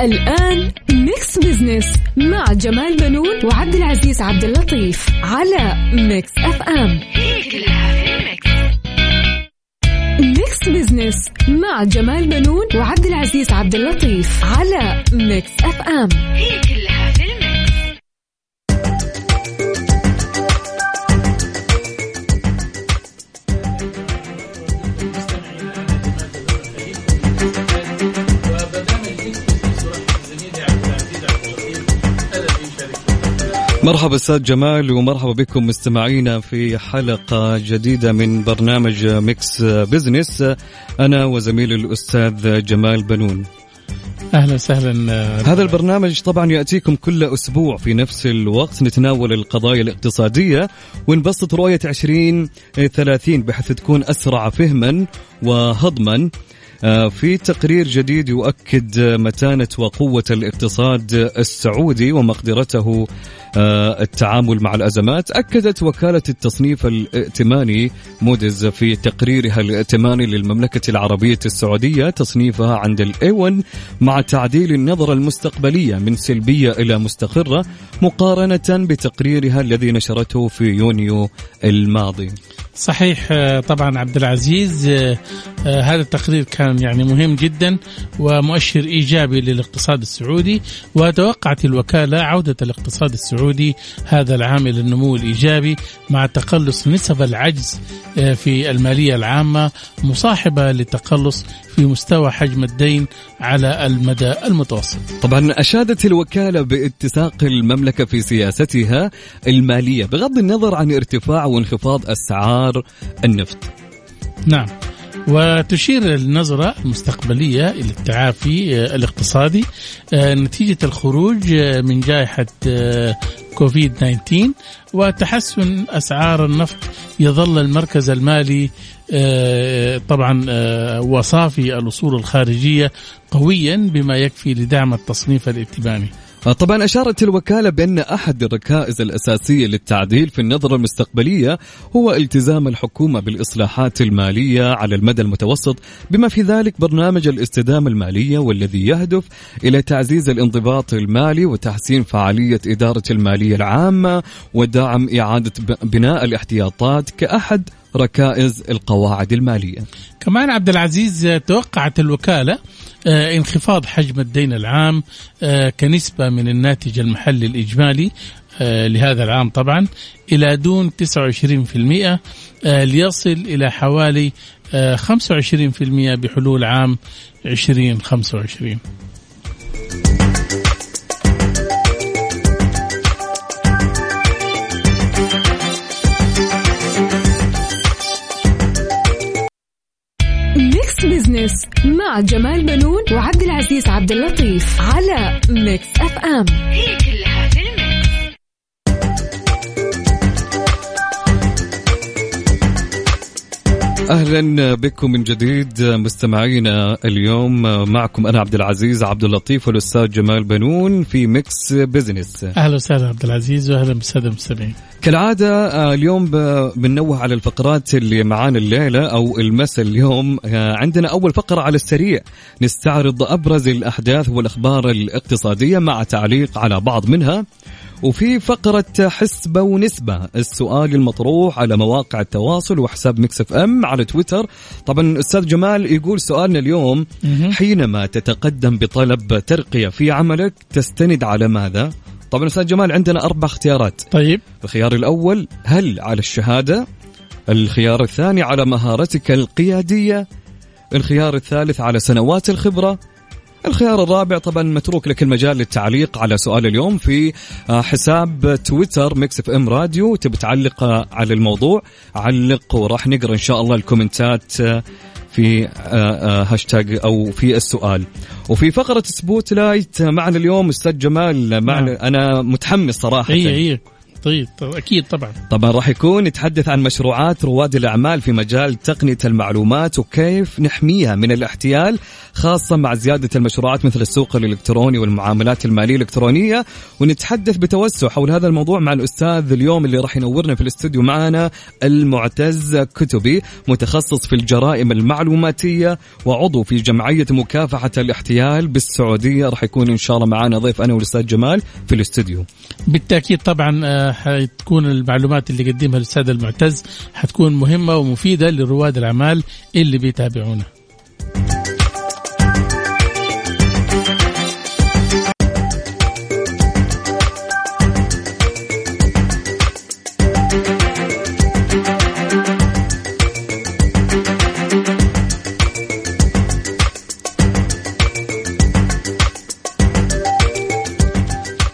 الآن ميكس بزنس مع جمال بنون وعبد العزيز عبد اللطيف على ميكس اف ام ميكس بزنس مع جمال بنون وعبد العزيز عبد اللطيف على ميكس اف ام هي كلها مرحبا أستاذ جمال ومرحبا بكم مستمعينا في حلقة جديدة من برنامج ميكس بزنس أنا وزميلي الأستاذ جمال بنون. أهلا وسهلا هذا البرنامج طبعا يأتيكم كل أسبوع في نفس الوقت نتناول القضايا الاقتصادية ونبسط رؤية 2030 بحيث تكون أسرع فهما وهضما. آه، في تقرير جديد يؤكد متانة وقوة الاقتصاد السعودي ومقدرته آه، التعامل مع الأزمات. أكدت وكالة التصنيف الائتماني موديز في تقريرها الائتماني للمملكة العربية السعودية تصنيفها عند ال A1 مع تعديل النظرة المستقبلية من سلبية إلى مستقرة مقارنة بتقريرها الذي نشرته في يونيو الماضي. صحيح آه، طبعا عبد العزيز آه، آه، هذا التقرير كان يعني مهم جدا ومؤشر إيجابي للاقتصاد السعودي وتوقعت الوكالة عودة الاقتصاد السعودي هذا العام إلى النمو الإيجابي مع تقلص نسب العجز في المالية العامة مصاحبة للتقلص في مستوى حجم الدين على المدى المتوسط. طبعا أشادت الوكالة باتساق المملكة في سياستها المالية بغض النظر عن ارتفاع وانخفاض أسعار النفط. نعم. وتشير النظرة المستقبلية إلى التعافي الاقتصادي نتيجة الخروج من جائحة كوفيد 19 وتحسن أسعار النفط يظل المركز المالي طبعا وصافي الأصول الخارجية قويا بما يكفي لدعم التصنيف الائتماني طبعا أشارت الوكالة بأن أحد الركائز الأساسية للتعديل في النظرة المستقبلية هو التزام الحكومة بالإصلاحات المالية على المدى المتوسط بما في ذلك برنامج الاستدامة المالية والذي يهدف إلى تعزيز الانضباط المالي وتحسين فعالية إدارة المالية العامة ودعم إعادة بناء الاحتياطات كأحد ركائز القواعد المالية. كمان عبد العزيز توقعت الوكالة انخفاض حجم الدين العام آه، كنسبة من الناتج المحلي الإجمالي آه، لهذا العام طبعا إلى دون 29% ليصل إلى حوالي 25% بحلول عام 2025 بزنس مع جمال بنون وعبد العزيز عبد اللطيف على ميكس اف ام هي كلها أهلا بكم من جديد مستمعينا اليوم. معكم أنا عبد العزيز عبد اللطيف والأستاذ جمال بنون في ميكس بزنس. أهلا وسهلا عبد العزيز واهلا بالساده المستمعين. كالعادة آه، اليوم بننوه على الفقرات اللي معانا الليلة أو المساء اليوم. آه، عندنا أول فقرة على السريع. نستعرض أبرز الأحداث والأخبار الاقتصادية مع تعليق على بعض منها. وفي فقرة حسبة ونسبة السؤال المطروح على مواقع التواصل وحساب ميكس إف إم على تويتر. طبعا أستاذ جمال يقول سؤالنا اليوم حينما تتقدم بطلب ترقية في عملك تستند على ماذا؟ طبعا أستاذ جمال عندنا أربع اختيارات. طيب. الخيار الأول هل على الشهادة؟ الخيار الثاني على مهارتك القيادية؟ الخيار الثالث على سنوات الخبرة؟ الخيار الرابع طبعا متروك لك المجال للتعليق على سؤال اليوم في آه، حساب تويتر ميكس اف ام راديو. تبي تعلق على الموضوع؟ علق وراح نقرأ إن شاء الله الكومنتات آه، في آه، آه، هاشتاج أو في السؤال. وفي فقرة spotlight معنا اليوم أستاذ جمال. معنا نعم. أنا متحمس صراحة. هي هي طيب طيب، أكيد طبعا. طبعا راح يكون يتحدث عن مشروعات رواد الأعمال في مجال تقنية المعلومات وكيف نحميها من الاحتيال خاصة مع زيادة المشروعات مثل السوق الإلكتروني والمعاملات المالية الإلكترونية. ونتحدث بتوسع حول هذا الموضوع مع الأستاذ اليوم اللي راح ينورنا في الاستوديو معنا المعتز كتبي متخصص في الجرائم المعلوماتية وعضو في جمعية مكافحة الاحتيال بالسعودية. راح يكون إن شاء الله معنا ضيف أنا والأستاذ جمال في الاستوديو. بالتأكيد طبعا آه، حتكون المعلومات اللي يقدمها الأستاذ المعتز حتكون مهمة ومفيدة لرواد الأعمال اللي بيتابعونا.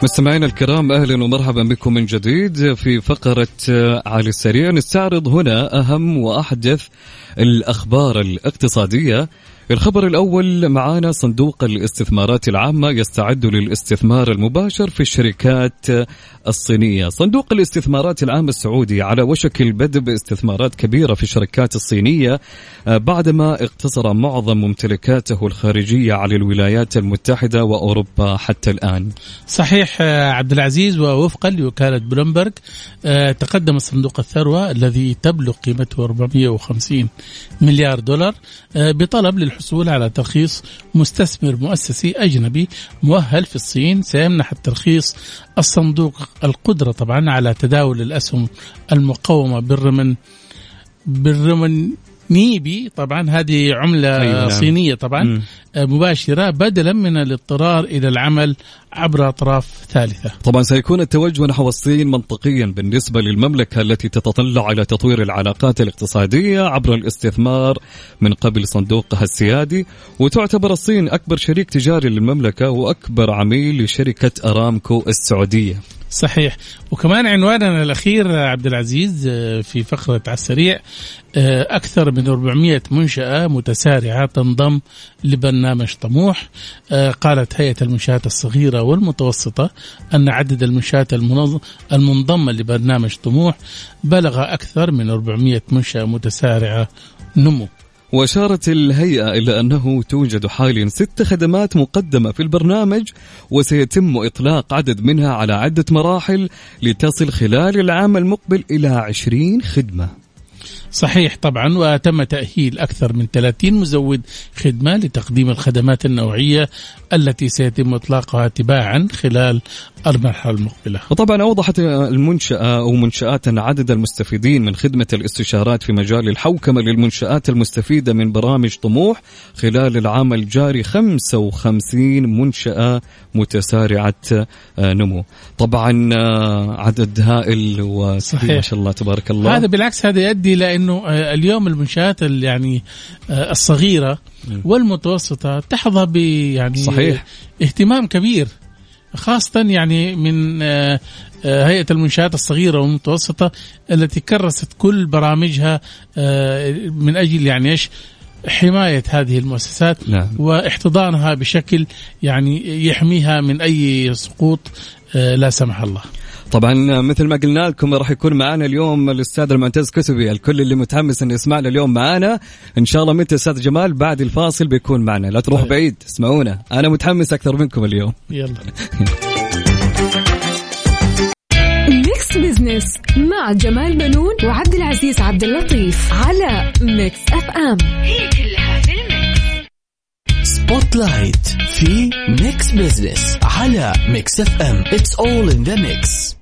مستمعينا الكرام أهلا ومرحبا بكم من جديد في فقرة آه، على السريع. نستعرض هنا أهم وأحدث الأخبار الاقتصادية. الخبر الأول معانا صندوق الاستثمارات العامة يستعد للاستثمار المباشر في الشركات الصينية. صندوق الاستثمارات العامة السعودي على وشك البدء باستثمارات كبيرة في الشركات الصينية آه، بعدما اقتصر معظم ممتلكاته الخارجية على الولايات المتحدة وأوروبا حتى الآن. صحيح آه، عبد العزيز ووفقا لوكالة بلومبرج آه، تقدم صندوق الثروة الذي تبلغ قيمته 450 مليار دولار بطلب للحصول على ترخيص مستثمر مؤسسي أجنبي مؤهل في الصين. سيمنح الترخيص الصندوق القدرة طبعا على تداول الأسهم المقومة بالرمن بالرمن نيبي طبعا هذه عملة أيوة نعم. صينية طبعا. آه، مباشرة بدلا من الاضطرار إلى العمل عبر أطراف ثالثة طبعا سيكون التوجه نحو الصين منطقيا بالنسبة للمملكة التي تتطلع إلى تطوير العلاقات الاقتصادية عبر الاستثمار من قبل صندوقها السيادي وتعتبر الصين أكبر شريك تجاري للمملكة وأكبر عميل لشركة أرامكو السعودية صحيح. وكمان عنواننا الأخير آه، عبد العزيز آه، في فقرة على السريع آه، أكثر من 400 منشأة متسارعة تنضم لبرنامج طموح. آه، قالت هيئة المنشآت الصغيرة والمتوسطة أن عدد المنشآت المنظ- المنضمة لبرنامج طموح بلغ أكثر من 400 منشأة متسارعة نمو. وأشارت الهيئة إلى أنه توجد حاليا ست خدمات مقدمة في البرنامج وسيتم إطلاق عدد منها على عدة مراحل لتصل خلال العام المقبل إلى 20 خدمة. صحيح طبعا وتم تأهيل أكثر من 30 مزود خدمة لتقديم الخدمات النوعية التي سيتم إطلاقها تباعا خلال المرحلة المقبلة. وطبعا أوضحت المنشأة أو منشآت أن عدد المستفيدين من خدمة الاستشارات في مجال الحوكمة للمنشآت المستفيدة من برامج طموح خلال العام الجاري. 55 منشأة متسارعة آه، نمو. طبعا آه، عدد هائل وكبير صحيح. ما شاء الله تبارك الله. هذا بالعكس هذا يؤدي إلى أنه آه، اليوم المنشآت ال- يعني الصغيرة والمتوسطة تحظى يعني صحيح. اهتمام كبير. خاصة يعني من آه، آه، هيئة المنشآت الصغيرة والمتوسطة التي كرست كل برامجها آه، من أجل يعني إيش حماية هذه المؤسسات نعم. واحتضانها بشكل يعني يحميها من أي سقوط لا سمح الله طبعا مثل ما قلنا لكم راح يكون معنا اليوم الأستاذ المعتز كتبي الكل اللي متحمس إنه يسمعنا اليوم معنا إن شاء الله متى أستاذ جمال؟ بعد الفاصل بيكون معنا. لا تروح طيب. بعيد اسمعونا. أنا متحمس أكثر منكم اليوم. يلا. ميكس بزنس مع جمال بنون وعبد العزيز عبد اللطيف على ميكس اف ام هي كلها في الميكس. spotlight في ميكس بزنس على ميكس اف ام it's all in the mix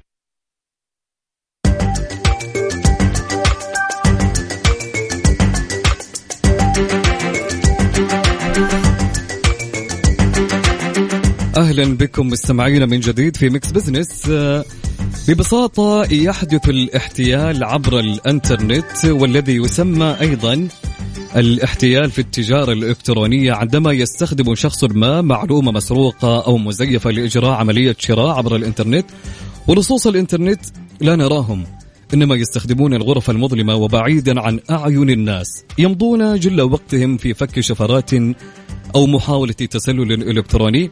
أهلا بكم مستمعينا من جديد في ميكس بزنس آه، ببساطة يحدث الاحتيال عبر الإنترنت والذي يسمى أيضا الاحتيال في التجارة الإلكترونية. عندما يستخدم شخص ما معلومة مسروقة أو مزيفة لإجراء عملية شراء عبر الإنترنت ولصوص الإنترنت لا نراهم إنما يستخدمون الغرف المظلمة وبعيدا عن أعين الناس يمضون جل وقتهم في فك شفرات أو محاولة تسلل إلكتروني.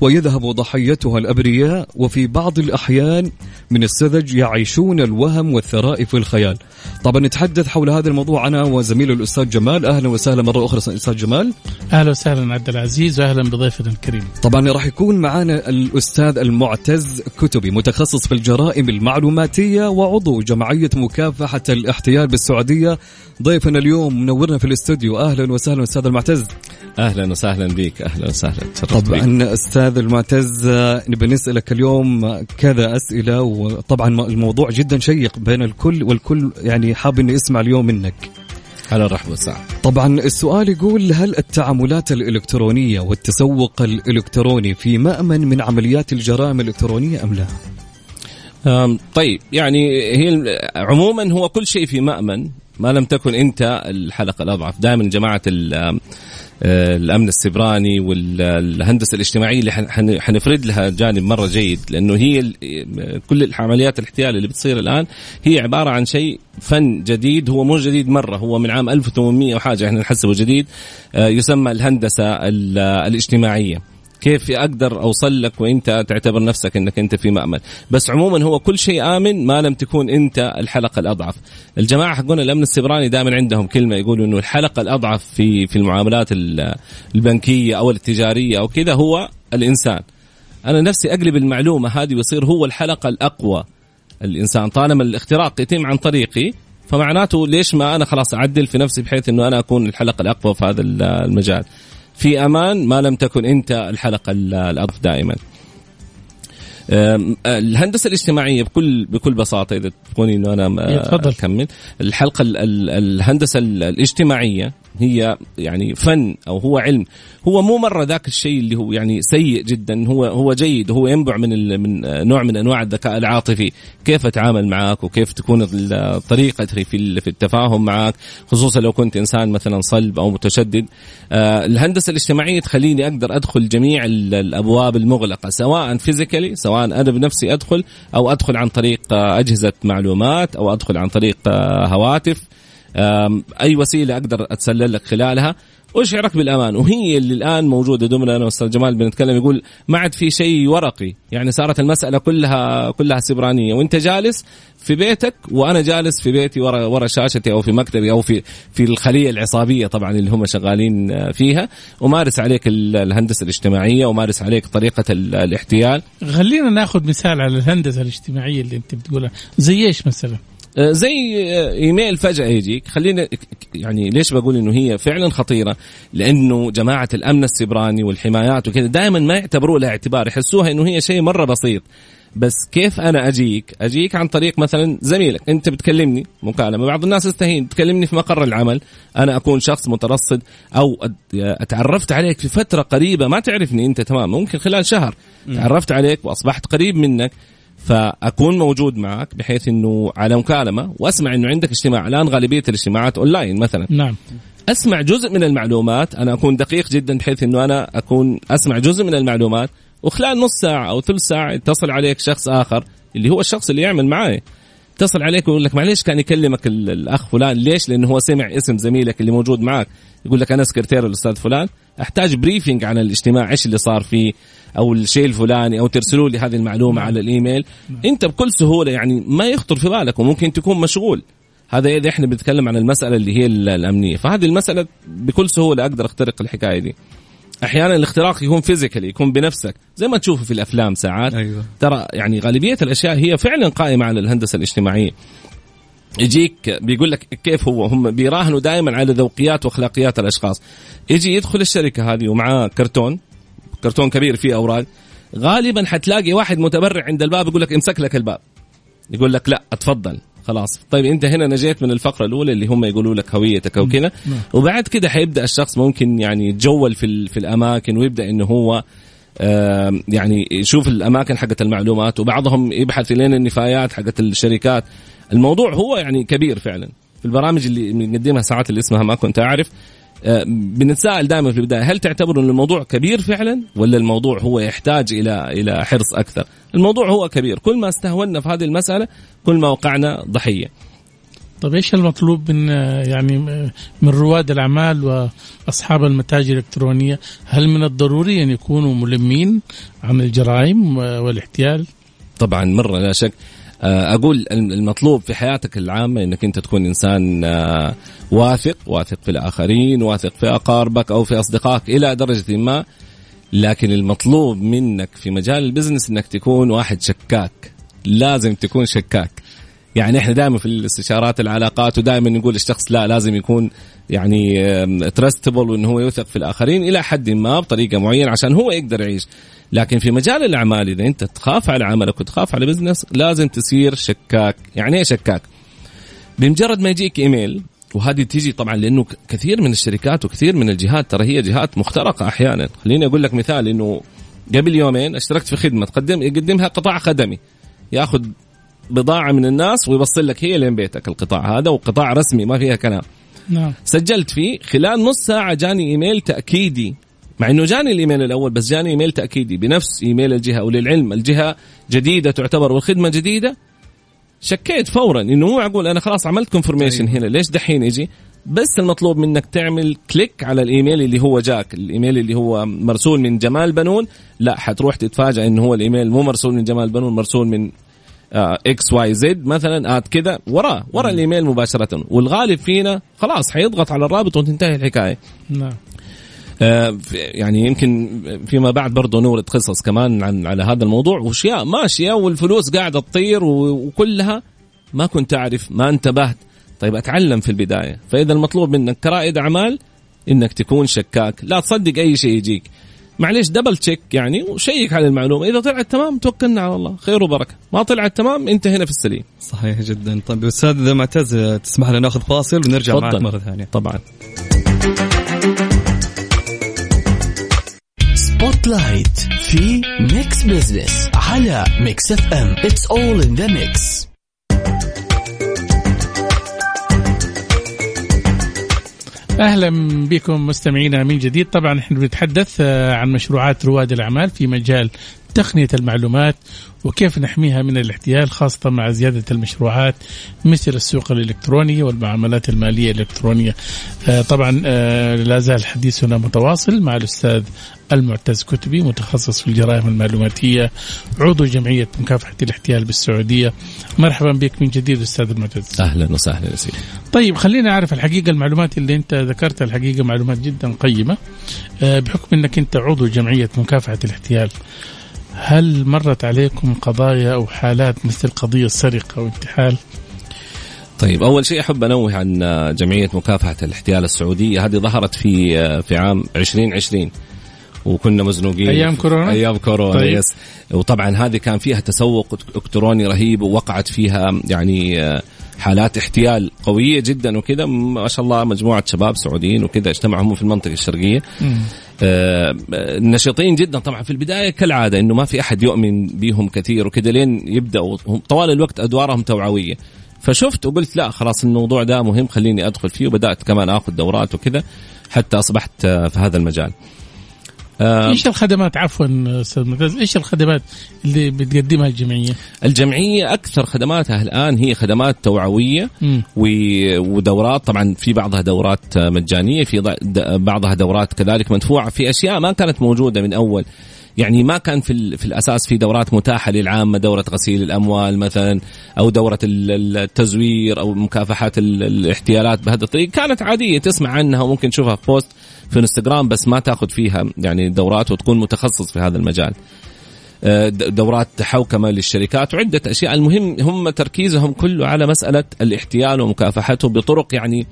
ويذهب ضحيتها الأبرياء وفي بعض الأحيان من السذج يعيشون الوهم والثراء في الخيال طبعا نتحدث حول هذا الموضوع أنا وزميل الأستاذ جمال. أهلا وسهلا مرة أخرى أستاذ جمال. أهلا وسهلا عبد العزيز واهلا بضيفنا الكريم. طبعا راح يكون معنا الأستاذ المعتز كتبي متخصص في الجرائم المعلوماتية وعضو جمعية مكافحة الاحتيال بالسعودية. ضيفنا اليوم منورنا في الاستوديو. أهلا وسهلا أستاذ المعتز. أهلا وسهلا بك أهلا وسهلا. تشرفت بك. أستاذ المعتز آه، نبي نسألك اليوم آه، كذا أسئلة وطبعا الموضوع جدا شيق بين الكل والكل يعني حاب اني اسمع اليوم منك. على الرحب والسعه طبعا السؤال يقول هل التعاملات الإلكترونية والتسوق الإلكتروني في مأمن من عمليات الجرائم الإلكترونية أم لا؟ أم، طيب يعني هي عموما هو كل شيء في مأمن ما لم تكن أنت الحلقة الأضعف. دائما آه، الأمن السبراني والهندسة الاجتماعية اللي حن- حن- حنفرد لها جانب مرة جيد لأنه هي ال- كل العمليات الاحتيال اللي بتصير الآن هي عبارة عن شيء فن جديد هو مو جديد مرة هو من عام 1800 وحاجة إحنا نحسبه جديد آه، يسمى الهندسة ال- الاجتماعية. كيف أقدر أوصل لك وانت تعتبر نفسك إنك أنت في مأمن. بس عموما هو كل شيء آمن ما لم تكون أنت الحلقة الأضعف. الجماعة حقون الامن السبراني دائما عندهم كلمة يقولوا إنه الحلقة الأضعف في في المعاملات ال- البنكية أو التجارية أو كذا هو الإنسان. أنا نفسي أقلب المعلومة هذه ويصير هو الحلقة الأقوى. الإنسان طالما الاختراق يتم عن طريقي فمعناته ليش ما أنا خلاص أعدل في نفسي بحيث إنه أنا أكون الحلقة الأقوى في هذا ال- المجال. في أمان ما لم تكن انت الحلقة ال- الاضعف دائما. الهندسة الاجتماعية بكل بكل بساطة إذا تبغوني إنه أنا تفضل. أكمل. الحلقة ال- ال- الهندسة ال- الاجتماعية هي يعني فن أو هو علم. هو مو مرة ذاك الشيء اللي هو يعني سيء جدا. هو هو جيد. هو ينبع من من نوع من أنواع الذكاء العاطفي. كيف أتعامل معك؟ وكيف تكون طريقتي في في التفاهم معك؟ خصوصا لو كنت إنسان مثلا صلب أو متشدد. آه، الهندسة الاجتماعية تخليني أقدر أدخل جميع ال- الأبواب المغلقة سواء فيزيكالي سواء أنا بنفسي أدخل أو أدخل عن طريق آه، أجهزة معلومات أو أدخل عن طريق آه، هواتف. أي وسيلة أقدر أتسلل لك خلالها. اشعرك بالأمان؟ وهي اللي الآن موجودة دومنا أنا وأستاذ جمال بنتكلم يقول ما عاد في شيء ورقي. يعني صارت المسألة كلها كلها سبرانية. وأنت جالس في بيتك وأنا جالس في بيتي ورا ورا شاشتي أو في مكتبي أو في في الخلية العصابية طبعا اللي هم شغالين فيها. ومارس عليك ال- الهندسة الاجتماعية ومارس عليك طريقة ال- الاحتيال. خلينا ناخذ مثال على الهندسة الاجتماعية اللي أنت بتقولها. زي إيش مثلا؟ آه، زي آه، إيميل فجأة يجيك. خلينا يعني ليش بقول إنه هي فعلا خطيرة؟ لأنه جماعة الأمن السبراني والحمايات وكذا دائما ما يعتبروه لها اعتبار يحسوها إنه هي شيء مرة بسيط. بس كيف أنا أجيك؟ أجيك عن طريق مثلا زميلك. أنت بتكلمني مكالمة بعض الناس تستهين تكلمني في مقر العمل. أنا أكون شخص مترصد أو اتعرفت عليك في فترة قريبة ما تعرفني أنت تمام ممكن خلال شهر تعرفت عليك وأصبحت قريب منك. فأكون موجود معك بحيث إنه على مكالمة وأسمع إنه عندك اجتماع الآن غالبية الاجتماعات أونلاين مثلا. نعم. أسمع جزء من المعلومات أنا أكون دقيق جدا بحيث إنه أنا أكون أسمع جزء من المعلومات وخلال نص ساعة أو ثلث ساعة يتصل عليك شخص آخر اللي هو الشخص اللي يعمل معي اتصل عليك ويقول لك معليش كان يكلمك ال- الأخ فلان. ليش؟ لأنه هو سمع اسم زميلك اللي موجود معك يقول لك أنا سكرتير الأستاذ فلان. أحتاج briefing عن الاجتماع إيش اللي صار فيه أو الشيء الفلاني أو ترسلوا لي هذه المعلومة على الإيميل. أنت بكل سهولة يعني ما يخطر في بالك وممكن تكون مشغول. هذا إذا إحنا بنتكلم عن المسألة اللي هي ال- الأمنية. فهذه المسألة بكل سهولة أقدر أخترق الحكاية دي. أحيانا الاختراق يكون فيزيكالي يكون بنفسك. زي ما تشوفه في الأفلام ساعات. أيوة. ترى يعني غالبية الأشياء هي فعلا قائمة على الهندسة الاجتماعية. يجيك بيقول لك كيف هو؟ هم بيراهنوا دائما على ذوقيات وأخلاقيات الأشخاص. يجي يدخل الشركة هذه ومعاه كرتون كرتون كبير فيه أوراق. غالبا حتلاقي واحد متبرع عند الباب يقول لك امسك لك الباب. يقول لك لا اتفضل. خلاص. طيب انت هنا نجيت من الفقرة الأولى اللي هم يقولوا لك هويتك أو كذا وبعد كده حيبدأ الشخص ممكن يعني يتجول في في الأماكن ويبدأ إنه هو يعني يشوف الأماكن حقت المعلومات وبعضهم يبحث لين النفايات حقت الشركات. الموضوع هو يعني كبير فعلا. في البرامج اللي بنقدمها ساعات اللي اسمها ما كنت أعرف بنتساءل دائما في البداية هل تعتبر إن الموضوع كبير فعلا ولا الموضوع هو يحتاج إلى إلى حرص أكثر؟ الموضوع هو كبير، كل ما استهونا في هذه المسألة كل ما وقعنا ضحية. طيب إيش المطلوب من يعني من رواد الأعمال وأصحاب المتاجر الإلكترونية؟ هل من الضروري أن يكونوا ملمين عن الجرائم والاحتيال؟ طبعا مرة لا شك آه، أقول المطلوب في حياتك العامة إنك أنت تكون إنسان آه، واثق واثق في الآخرين واثق في أقاربك أو في أصدقائك إلى درجة ما. لكن المطلوب منك في مجال البزنس إنك تكون واحد شكاك. لازم تكون شكاك. يعني إحنا دائما في الاستشارات العلاقات ودائما نقول الشخص لا لازم يكون يعني ترستبل وإنه هو يوثق في الآخرين إلى حد ما بطريقة معينة عشان هو يقدر يعيش. لكن في مجال الأعمال إذا أنت تخاف على عملك وتخاف على بزنس لازم تصير شكاك. يعني إيه شكاك؟ بمجرد ما يجيك إيميل وهذه تيجي طبعا لأنه كثير من الشركات وكثير من الجهات ترى هي جهات مخترقة أحيانا. خليني أقول لك مثال إنه قبل يومين اشتركت في خدمة تقدم يقدمها قطاع خدمي. يأخذ بضاعة من الناس ويوصل لك هي لين بيتك القطاع هذا وقطاع رسمي ما فيها كلام. نعم. سجلت فيه خلال نص ساعة جاني إيميل تأكيدي مع إنه جاني الإيميل الأول بس جاني إيميل تأكيدي. بنفس إيميل الجهة وللعلم الجهة جديدة تعتبر والخدمه جديدة. شكيت فورا إنه مو معقول أنا خلاص عملت confirmation هنا ليش دحين يجي؟ بس المطلوب منك تعمل click على الإيميل اللي هو جاك. الإيميل اللي هو مرسول من جمال بنون. لا حتروح تتفاجئ إنه هو الإيميل مو مرسول من جمال بنون مرسول من XYZ مثلا at كذا وراه ورا الإيميل مباشرة. والغالب فينا خلاص حيضغط على الرابط وتنتهي الحكاية. نعم. آه يعني يمكن فيما بعد برضه نورد قصص كمان عن على هذا الموضوع. واشياء ماشية والفلوس قاعدة تطير وكلها ما كنت أعرف ما انتبهت. طيب أتعلم في البداية. فإذا المطلوب منك كرائد أعمال إنك تكون شكاك. لا تصدق أي شيء يجيك. معليش double check يعني و check على المعلومة. إذا طلعت تمام توكلنا على الله. خير وبركة. ما طلعت تمام انت هنا في السليم. صحيح جدا. طيب أستاذ معتز تسمح لنا نأخذ فاصل ونرجع معك مرة ثانية. طبعا. spotlight في Mix Business على Mix FM it's all in the mix أهلا بكم مستمعينا من جديد. طبعا إحنا بنتحدث آه، عن مشروعات رواد الأعمال في مجال تقنية المعلومات وكيف نحميها من الاحتيال خاصة مع زيادة المشروعات مثل السوق الإلكتروني والمعاملات المالية الإلكترونية. آه، طبعا آه، لا زال حديثنا متواصل مع الأستاذ المعتز كتبي متخصص في الجرائم المعلوماتية عضو جمعية مكافحة الاحتيال بالسعودية. مرحبا بك من جديد أستاذ المعتز. أهلا وسهلا يا سيدي. طيب خلينا نعرف الحقيقة المعلومات اللي أنت ذكرتها الحقيقة معلومات جدا قيمة. آه، بحكم أنك أنت عضو جمعية مكافحة الاحتيال هل مرت عليكم قضايا أو حالات مثل قضية سرقة وانتحال؟ طيب أول شيء أحب أنوه عن جمعية مكافحة الاحتيال السعودية هذه ظهرت في في عام 2020 وكنا مزنوقين أيام كورونا أيام كورونا طيب. يس وطبعا هذه كان فيها تسوق الكتروني رهيب ووقعت فيها يعني حالات احتيال قوية جدا وكذا. ما شاء الله مجموعة شباب سعوديين وكذا اجتمعوا هم في المنطقة الشرقية. آه نشيطين جدا طبعا. في البداية كالعادة إنه ما في أحد يؤمن بهم كثير وكذا لين يبدأوا. طوال الوقت أدوارهم توعوية. فشفت وقلت لا خلاص الموضوع ده مهم خليني أدخل فيه. وبدأت كمان آخذ دورات وكذا حتى أصبحت في هذا المجال. آه إيش الخدمات؟ عفوا أستاذ معتز إيش الخدمات اللي بتقدمها الجمعية؟ الجمعية أكثر خدماتها الآن هي خدمات توعوية ودورات. طبعا في بعضها دورات مجانية في بعضها دورات كذلك مدفوعة في أشياء ما كانت موجودة من أول. يعني ما كان في في الأساس في دورات متاحة للعامه دورة غسيل الأموال مثلا أو دورة التزوير أو مكافحه الاحتيالات بهذا الطريق كانت عادية تسمع عنها وممكن تشوفها في بوست في انستغرام بس ما تأخذ فيها يعني دورات وتكون متخصص في هذا المجال. آه، دورات حوكمه للشركات. وعده أشياء. المهم هم تركيزهم كله على مسألة الاحتيال ومكافحته بطرق يعني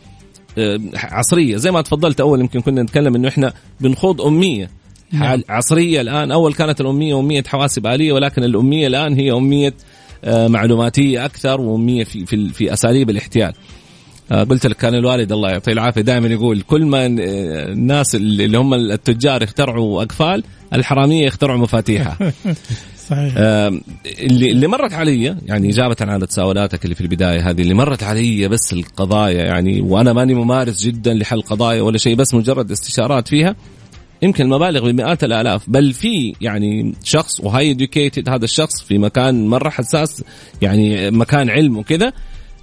آه، عصرية. زي ما تفضلت أول يمكن كنا نتكلم إنه إحنا بنخوض أمية. نعم. عصرية الآن. أول كانت الأمية أمية حواسب آلية ولكن الأمية الآن هي أمية آه، معلوماتية أكثر وأمية في في, في أساليب الاحتيال. آه، قلت لك كان الوالد الله يعطيه العافية دائما يقول كل ما الناس اللي هم التجار يخترعوا أقفال الحرامية يخترعوا مفاتيحها. صحيح. اللي اللي مرت علي يعني إجابة على تساؤلاتك اللي في البداية هذه اللي مرت علي بس القضايا يعني وأنا ماني ممارس جدا لحل قضايا ولا شيء بس مجرد استشارات فيها يمكن المبالغ بمئات الآلاف بل في يعني شخص وهاي اديوكيتد هذا الشخص في مكان مرة حساس يعني مكان علم وكذا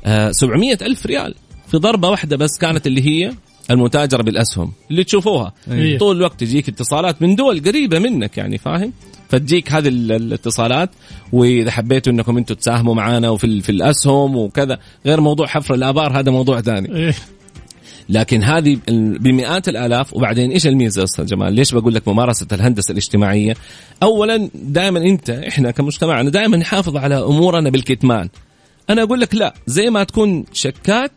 آه 700 ألف ريال في ضربة واحدة بس كانت اللي هي المتاجرة بالأسهم اللي تشوفوها أيه. طول الوقت تجيك اتصالات من دول قريبة منك يعني فاهم فتجيك هذه ال- الاتصالات وإذا حبيتوا إنكم أنتم تساهموا معنا وفي في الأسهم وكذا غير موضوع حفر الآبار هذا موضوع ثاني إيه. لكن هذه بمئات الآلاف وبعدين إيش الميزة أستاذ جمال؟ ليش بقول لك ممارسة الهندسة الاجتماعية؟ اولا دائما أنت إحنا كمجتمعنا دائما نحافظ على أمورنا بالكتمان. أنا أقول لك لا زي ما تكون شكاك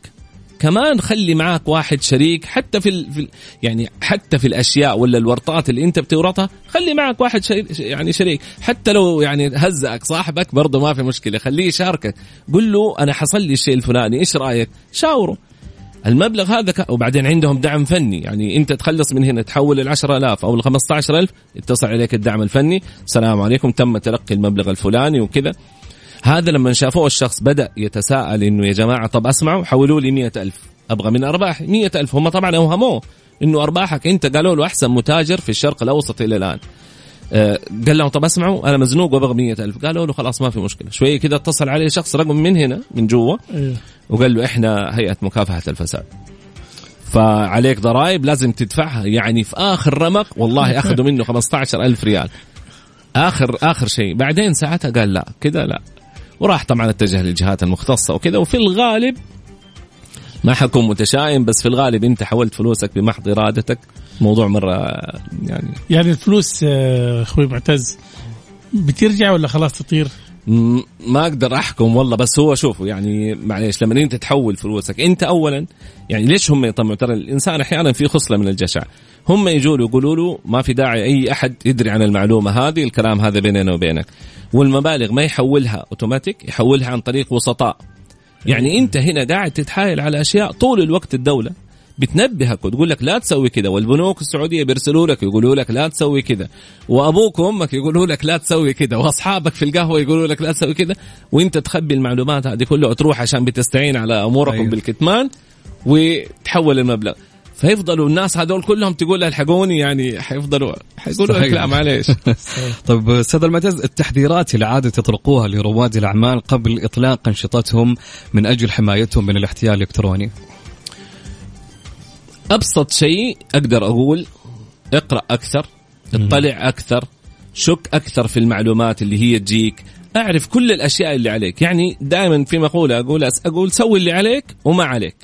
كمان خلي معاك واحد شريك حتى في, ال... في ال... يعني حتى في الأشياء ولا الورطات اللي أنت بتورطها خلي معك واحد شريك يعني شريك حتى لو يعني هزأك صاحبك برضه ما في مشكلة خليه يشاركك قل له أنا حصل لي الشيء الفلاني إيش رأيك شاوره المبلغ هذا ك... وبعدين عندهم دعم فني. يعني انت تخلص من هنا تحول ال 10000 أو ال 15000 يتصل عليك الدعم الفني. السلام عليكم. تم تلقي المبلغ الفلاني وكذا. هذا لما شافوه الشخص بدأ يتساءل إنه يا جماعة طب أسمعوا حولوا لي مئة ألف. أبغى من ارباحي مئة ألف. هم طبعا أوهموه إنه أرباحك أنت. قالوا له أحسن متاجر في الشرق الأوسط إلى الآن. آه، قال لهم طب أسمعوا أنا مزنوق وأبغى مئة ألف. قالوا له خلاص ما في مشكلة. شوية كذا اتصل عليه شخص رقم من هنا من جوا. إيه. وقال له إحنا هيئة مكافحة الفساد. فعليك ضرائب لازم تدفعها. يعني في آخر رمق والله أخذوا منه 15 ألف ريال. آخر آخر شيء. بعدين ساعتها قال لا كذا لا. وراح طبعا اتجه للجهات المختصة وكذا وفي الغالب ما حكون متشائم بس في الغالب أنت حولت فلوسك بمحض إرادتك. موضوع مرة يعني يعني الفلوس آه، أخوي معتز بترجع ولا خلاص تطير؟ ما أقدر أحكم والله بس هو شوفوا يعني معليش لما أنت تحول فلوسك أنت اولا يعني ليش هم يطمعوا؟ ترى الإنسان أحيانا في خصلة من الجشع. هم يجوا له يقولوا له ما في داعي أي أحد يدري عن المعلومة هذه الكلام هذا بيننا وبينك. والمبالغ ما يحولها أوتوماتيك يحولها عن طريق وسطاء. يعني أنت هنا قاعد تتحايل على أشياء طول الوقت الدولة. بتنبهك وتقول لك لا تسوي كذا والبنوك السعودية بيرسلوا لك يقولوا لك لا تسوي كذا وأبوك وأمك يقولوا لك لا تسوي كذا وأصحابك في القهوة يقولوا لك لا تسوي كذا وأنت تخبي المعلومات هذه كلها وتروح عشان بتستعين على أموركم أيوه. بالكتمان وتحول المبلغ فيفضلوا الناس هذول كلهم تقول الحقوني يعني حيفضلوا حيقولوا لك. لا معليش طيب أستاذ المعتز التحذيرات اللي عاده يطلقوها لرواد الأعمال قبل إطلاق انشطتهم من أجل حمايتهم من الاحتيال الإلكتروني أبسط شيء أقدر أقول اقرأ أكثر اطلع أكثر شك أكثر في المعلومات اللي هي تجيك أعرف كل الأشياء اللي عليك. يعني دائما في مقولة أقول أقول سوي اللي عليك وما عليك.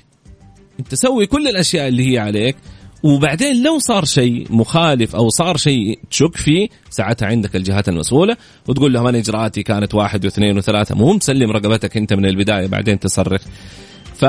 أنت سوي كل الأشياء اللي هي عليك وبعدين لو صار شيء مخالف أو صار شيء تشك فيه ساعتها عندك الجهات المسؤولة وتقول لهم أنا إجراءاتي كانت واحد واثنين وثلاثة مو مسلم رقبتك أنت من البداية بعدين تصرف ف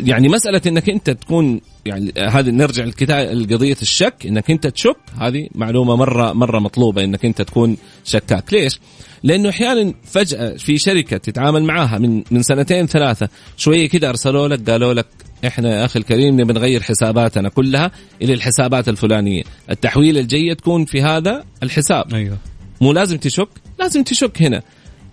يعني مسألة إنك أنت تكون يعني هذه نرجع لقضية الشك إنك أنت تشك هذه معلومة مرة مرة مطلوبة إنك أنت تكون شكاك. ليش؟ لأنه أحيانا فجأة في شركة تتعامل معاها من من سنتين ثلاثة شوية كده أرسلوا لك قالوا لك إحنا يا أخي الكريم نبي نغير حساباتنا كلها إلى الحسابات الفلانية، التحويل الجيد تكون في هذا الحساب. أيوه. مو لازم تشك لازم تشك هنا.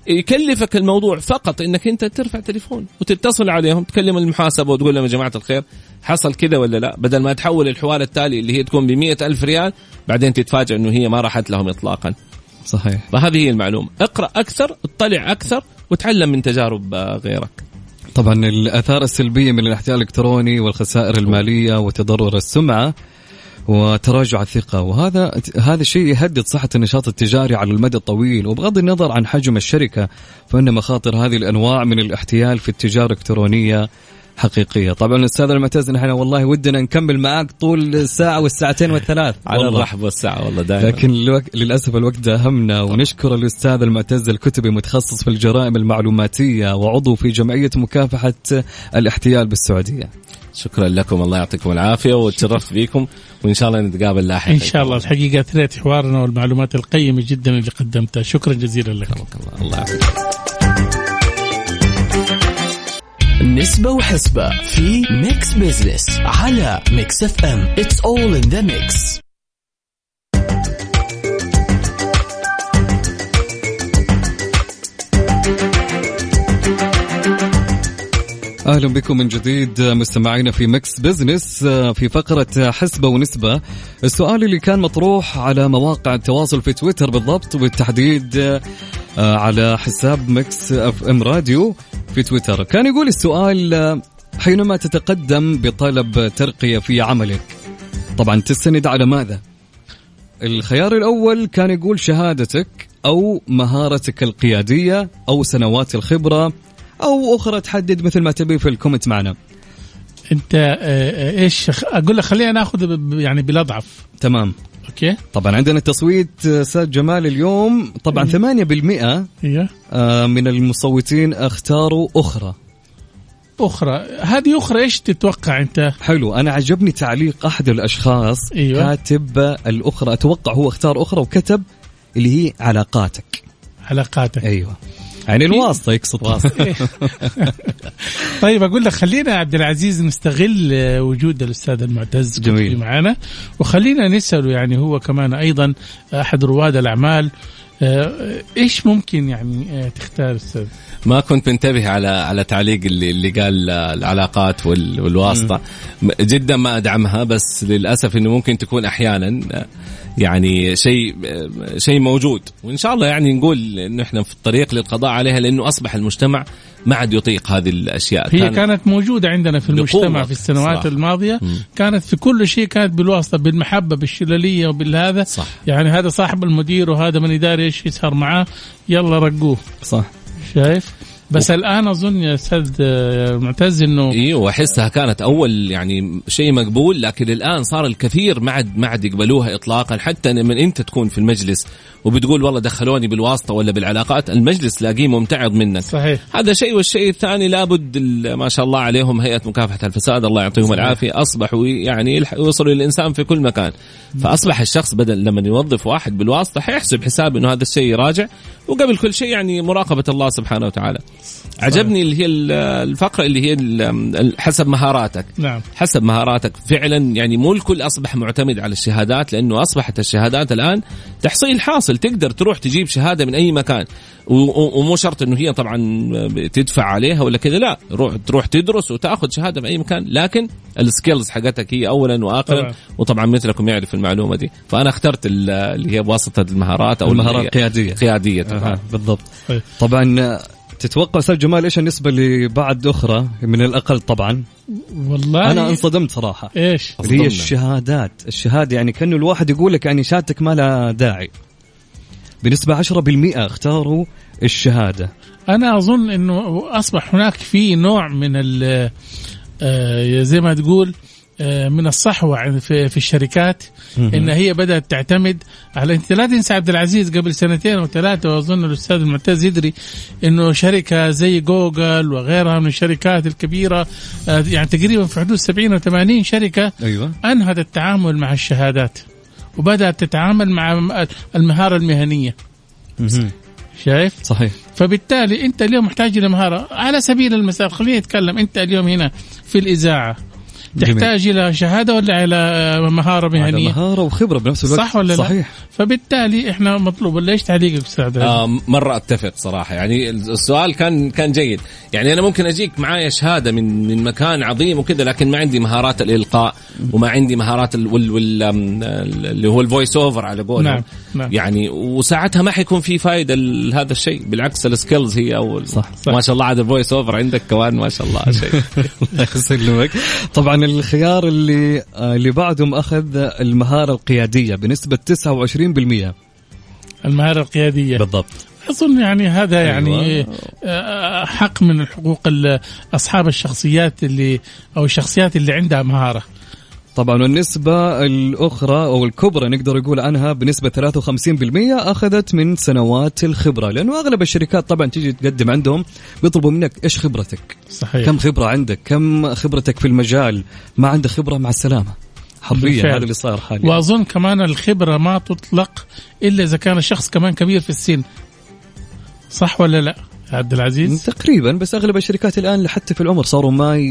يكلفك الموضوع فقط إنك أنت ترفع تليفون وتتصل عليهم تكلم المحاسبة وتقول لهم يا جماعة الخير حصل كذا ولا لا؟ بدل ما تحول الحوار التالي اللي هي تكون ب ألف ريال بعدين تتفاجئ إنه هي ما راحت لهم اطلاقا. صحيح. فهذه هي المعلومة. اقرأ أكثر اطلع أكثر وتعلم من تجارب غيرك. طبعا الآثار السلبية من الاحتيال الإلكتروني والخسائر المالية وتضرر السمعة وتراجع الثقة. وهذا هذا الشيء يهدد صحة النشاط التجاري على المدى الطويل. وبغض النظر عن حجم الشركة فإن مخاطر هذه الأنواع من الاحتيال في التجارة الإلكترونية حقيقية. طبعا أستاذ المعتز نحن والله ودنا نكمل معاك طول الساعة والساعتين والثلاث. على. الرحب والساعة والله دائما. لكن الوق... للأسف الوقت اهمنا ونشكر الأستاذ المعتز الكتبي متخصص في الجرائم المعلوماتية وعضو في جمعية مكافحة الاحتيال بالسعودية. شكرا لكم الله يعطيكم العافية وتشرفت بكم وإن شاء الله نتقابل لاحقا إن شاء الله الحقيقة اثريت حوارنا والمعلومات القيمة جدا اللي قدمتها. شكرا جزيلا لك الله. الله يعافيك. نسبة وحسبة في Mix Business على Mix FM It's all in the mix. أهلا بكم من جديد مستمعينا في Mix Business في فقرة حسبة ونسبة. السؤال اللي كان مطروح على مواقع التواصل في تويتر بالضبط وبالتحديد على حساب Mix FM Radio في تويتر. كان يقول السؤال حينما تتقدم بطلب ترقية في عملك طبعا تستند على ماذا؟ الخيار الأول كان يقول شهادتك أو مهارتك القيادية أو سنوات الخبرة أو أخرى تحدد مثل ما تبي في ال comment معنا. أنت آه، آه، إيش أقول لك خلينا ناخذ يعني بالأضعف. تمام. أوكي؟ طبعا عندنا تصويت أستاذ جمال اليوم. طبعا 8% أيوه آه، من المصوتين أختاروا أخرى. أخرى. هذه أخرى إيش تتوقع أنت؟ حلو. أنا عجبني تعليق أحد الأشخاص. أيوة. كاتب الأخرى أتوقع هو اختار أخرى وكتب اللي هي علاقاتك. علاقاتك. أيوه. يعني الواسطة يقصد واسطة إيه. طيب أقول لك خلينا عبد العزيز نستغل آه، وجود الأستاذ المعتز جميل. معنا وخلينا نساله يعني هو كمان أيضا أحد رواد الأعمال آه، إيش ممكن يعني آه، تختار أستاذ ما كنت منتبه على على تعليق اللي اللي قال العلاقات وال- والواسطة. جدا ما أدعمها بس للأسف إنه ممكن تكون أحيانا يعني شيء شيء موجود. وإن شاء الله يعني نقول إنه إحنا في الطريق للقضاء عليها لأنه أصبح المجتمع ما عاد يطيق هذه الأشياء هي كان- كانت موجودة عندنا في المجتمع في السنوات صراحة. الماضية مم. كانت في كل شيء كانت بالواسطة بالمحبة بالشلالية وبالهذا صح. يعني هذا صاحب المدير وهذا من يداري إيش يسهر معاه يلا رقوه صح شايف بس الآن أظن يا أستاذ آه، معتز إنه إيوه واحسها كانت أول يعني شيء مقبول لكن الآن صار الكثير ما عاد ما عاد يقبلوها اطلاقا حتى من أنت تكون في المجلس وبتقول والله دخلوني بالواسطة ولا بالعلاقات المجلس تلاقيه ممتعض منك. صحيح. هذا شيء والشيء الثاني لابد ما شاء الله عليهم هيئة مكافحة الفساد الله يعطيهم العافية أصبحوا يعني يوصلوا للانسان في كل مكان. فأصبح الشخص بدل لما يوظف واحد بالواسطة حيحسب حساب إنه هذا الشيء راجع وقبل كل شيء يعني مراقبة الله سبحانه وتعالى. عجبني اللي هي ال- الفقرة اللي هي ال- حسب مهاراتك. نعم. حسب مهاراتك. فعلا يعني مو الكل أصبح معتمد على الشهادات لأنه أصبحت الشهادات الآن تحصيل حاصل. تقدر تروح تجيب شهادة من أي مكان. ومو شرط إنه هي طبعا تدفع عليها ولا كذا لا. روح تروح تدرس وتأخذ شهادة من أي مكان. لكن السكيلز حقتك هي اولا واخرا. طبعاً. وطبعا مثلكم يعرف المعلومة دي. فأنا اخترت ال- اللي هي بواسطه المهارات أو المهارات القياديه قيادية. طبعا آه بالضبط. طيب. طبعا تتوقع أستاذ جمال إيش النسبة اللي بعد أخرى؟ من الأقل طبعا. والله أنا انصدمت صراحة. إيش؟ اللي هي. الشهادات. الشهادة يعني كأنه الواحد يقول لك يعني شهادتك ما لها داعي. بنسبة 10% اختاروا الشهادة. أنا أظن إنه أصبح هناك في نوع من ال آه، زي ما تقول آه، من الصحوة عن- في, في الشركات إن هي بدأت تعتمد على انت لا تنسى عبد العزيز قبل سنتين أو ثلاثة وأظن الأستاذ المعتز يدري إنه شركة زي جوجل وغيرها من الشركات الكبيرة آه، يعني تقريبا في حدود 70 أو 80 شركة أيوه. انهت التعامل مع الشهادات وبدأت تتعامل مع المهارة المهنية. مهم. شايف؟ صحيح. فبالتالي أنت اليوم محتاج إلى مهارة. على سبيل المثال خلينا نتكلم أنت اليوم هنا في الإذاعة. جميل. تحتاج إلى شهادة ولا إلى مهارة هذا مهنية؟ مهارة وخبرة بنفس الوقت صح ولا لا؟ صحيح فبالتالي إحنا مطلوب ولا إيش تعليقك أستاذ؟ آه مرة أتفق صراحة يعني السؤال كان كان جيد يعني أنا ممكن أجيك معايا شهادة من من مكان عظيم وكذا لكن ما عندي مهارات الإلقاء وما عندي مهارات ال وال وال اللي هو ال voice over على قولهم نعم، نعم. يعني وساعتها ما حيكون في فائدة لهذا الشيء بالعكس ال skills هي أول صح، صح. ما شاء الله عاد ال voice over عندك كمان ما شاء الله شيء الله يسلمك طبعا الخيار اللي آه، اللي بعدهم أخذ المهارة القيادية بنسبة 29% المهارة القيادية. بالضبط. أظن يعني هذا يعني أيوة. آه، حق من حقوق ال- أصحاب الشخصيات اللي أو الشخصيات اللي عندها مهارة. طبعا والنسبة الأخرى أو الكبرى نقدر نقول عنها بنسبة 53% أخذت من سنوات الخبرة لأنه أغلب الشركات طبعا تيجي تقدم عندهم بيطلبوا منك إيش خبرتك؟ صحيح. كم خبرة عندك؟ كم خبرتك في المجال؟ ما عندك خبرة؟ مع السلامة. حرفيا. هذا اللي صار حاليا. وأظن كمان الخبرة ما تطلق إلا إذا كان الشخص كمان كبير في السن. صح ولا لا؟ عبد العزيز؟ تقريبا بس أغلب الشركات الآن حتى في العمر صاروا ما ي...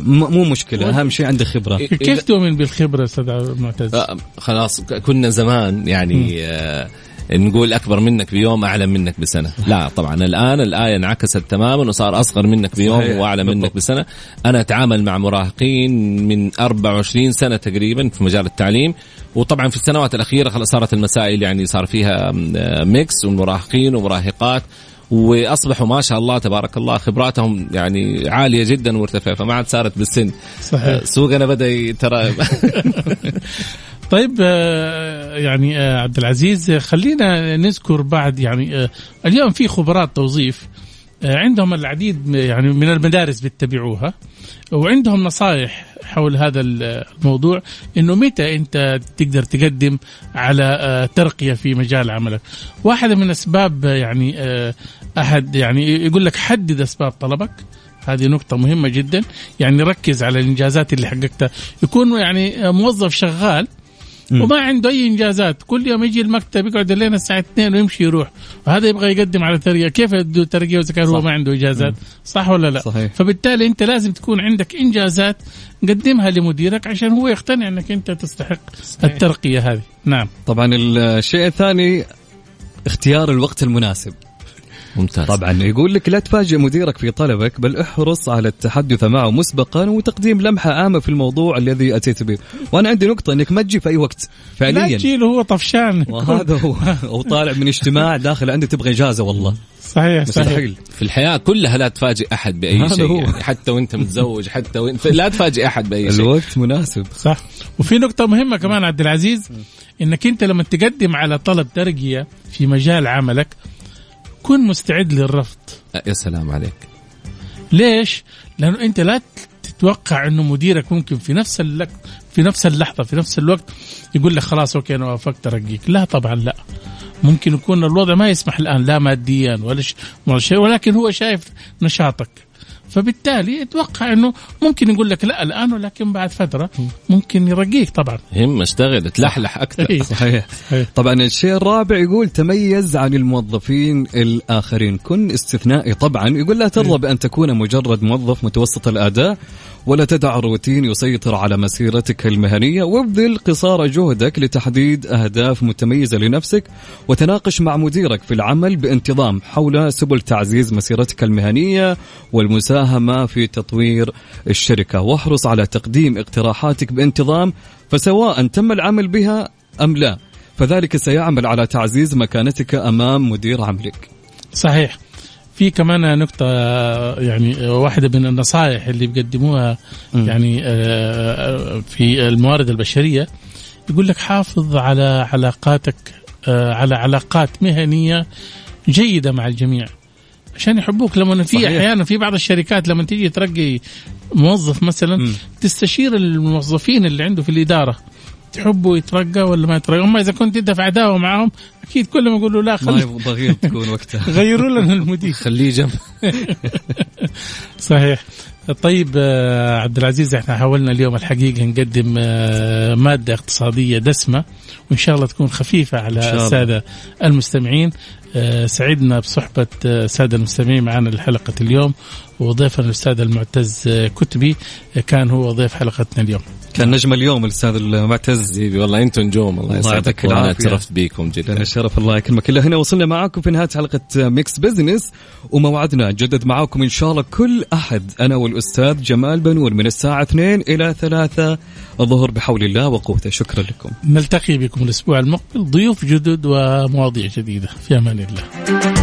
م- مو مشكلة. أهم شيء عندك خبرة. كيف تؤمن بالخبرة أستاذ معتز آه، خلاص كنا زمان يعني آه، نقول أكبر منك بيوم اعلم منك بسنة. لا طبعا الآن الآية انعكست تماما وصار أصغر منك بيوم صحيح. وأعلى منك بالضبط. بسنة. أنا أتعامل مع مراهقين من 24 سنة تقريبا في مجال التعليم. وطبعا في السنوات الأخيرة خلاص صارت المسائل يعني صار فيها آه، ميكس ومراهقين ومراهقات. وأصبحوا ما شاء الله تبارك الله خبراتهم يعني عالية جدا مرتفعه فما عاد صارت بالسن. صحيح. سوقنا بدأ ترى. طيب آه، يعني آه، عبد العزيز آه، خلينا نذكر بعد يعني آه، اليوم في خبراء توظيف. آه، عندهم العديد يعني من المدارس بيتبعوها وعندهم نصائح حول هذا الموضوع إنه متى أنت تقدر تقدم على آه، ترقية في مجال عملك. واحدة من أسباب آه، يعني آه، أحد يعني يقول لك حدد أسباب طلبك هذه نقطة مهمة جدا يعني ركز على الإنجازات اللي حققتها يكون يعني موظف شغال وما عنده أي إنجازات. كل يوم يجي المكتب يقعد لين الساعة 2 ويمشي يروح. وهذا يبغى يقدم على ترقية. كيف يدوا ترقية إذا كان هو. ما عنده إنجازات؟ صح ولا لا؟ صحيح. فبالتالي أنت لازم تكون عندك إنجازات قدمها لمديرك عشان هو يقتنع أنك أنت تستحق الترقية هذه. نعم. طبعا الشيء الثاني اختيار الوقت المناسب. ممتاز. طبعا يقول لك لا تفاجئ مديرك في طلبك بل احرص على التحدث معه مسبقا وتقديم لمحة عامة في الموضوع الذي أتيت به. وأنا عندي نقطة إنك ما تجي في أي وقت لا فعليا تجي له هو طفشان. وهذا هو. أو طالع من اجتماع داخل عندي تبغى إجازة والله. صحيح صحيح. مستحيل في الحياة كلها لا تفاجئ أحد بأي هذا شيء هو. يعني حتى وأنت متزوج حتى وانت لا تفاجئ أحد بأي شيء. الوقت مناسب. صح. وفي نقطة مهمة كمان عبد العزيز إنك أنت لما تقدم على طلب ترقية في مجال عملك كن مستعد للرفض. يا سلام عليك. ليش؟ لأنه أنت لا تتوقع أنه مديرك ممكن في نفس اللك في نفس اللحظة في نفس الوقت يقول لك خلاص أوكي أنا وافقت ارقيك لا طبعا لا. ممكن يكون الوضع ما يسمح الآن لا ماديا ولا شيء ولكن هو شايف نشاطك. فبالتالي أتوقع إنه ممكن يقول لك لا الآن ولكن بعد فترة ممكن يرقيك طبعا. هم اشتغل تلحلح أكثر. إيه. صحيح. صحيح. طبعا الشيء الرابع يقول تميز عن الموظفين الآخرين. كن استثنائي طبعا. يقول لا ترضى بان تكون مجرد موظف متوسط الأداء. ولا تدع الروتين يسيطر على مسيرتك المهنية وابذل قصارى جهدك لتحديد أهداف متميزة لنفسك وتناقش مع مديرك في العمل بانتظام حول سبل تعزيز مسيرتك المهنية والمساهمة في تطوير الشركة. واحرص على تقديم اقتراحاتك بانتظام فسواء تم العمل بها أم لا فذلك سيعمل على تعزيز مكانتك أمام مدير عملك. صحيح. في كمان نقطة يعني واحدة من النصائح اللي بيقدموها يعني آه، في الموارد البشرية. يقول لك حافظ على علاقاتك آه، على علاقات مهنية جيدة مع الجميع. عشان يحبوك. لما في. أحيانا في بعض الشركات لما تيجي ترقي موظف مثلا مم. تستشير الموظفين اللي عنده في الإدارة. تحبه يترقى ولا ما يترقى؟ أما إذا كنت أنت في عداوة معاهم أكيد كلهم يقولوا لا ما خلي يبغى غير تكون وقتها. غيروا لنا المدير. خليه جنب. صحيح. طيب آه، عبد العزيز إحنا حاولنا اليوم الحقيقة نقدم آه، مادة اقتصادية دسمة وإن شاء الله تكون خفيفة على. السادة المستمعين. آه، سعدنا بصحبة آه، السادة المستمعين معنا لحلقة اليوم. وضيفنا الأستاذ المعتز كتبي كان هو ضيف حلقتنا اليوم. كان نجم اليوم الأستاذ المعتز. حبيبي والله أنتم نجوم. الله الله يسعدك. يعطيك وأنا. اعترفت بيكم لنا جدا الشرف الله يكرمك. إلى هنا وصلنا معاكم في نهاية حلقة Mix Business وموعدنا جدد معاكم إن شاء الله كل أحد. أنا والأستاذ جمال بنور من الساعة 2 إلى 3 الظهر بحول الله وقوته. شكرا لكم. نلتقي بكم الأسبوع المقبل. ضيوف جدد ومواضيع جديدة. في أمان الله.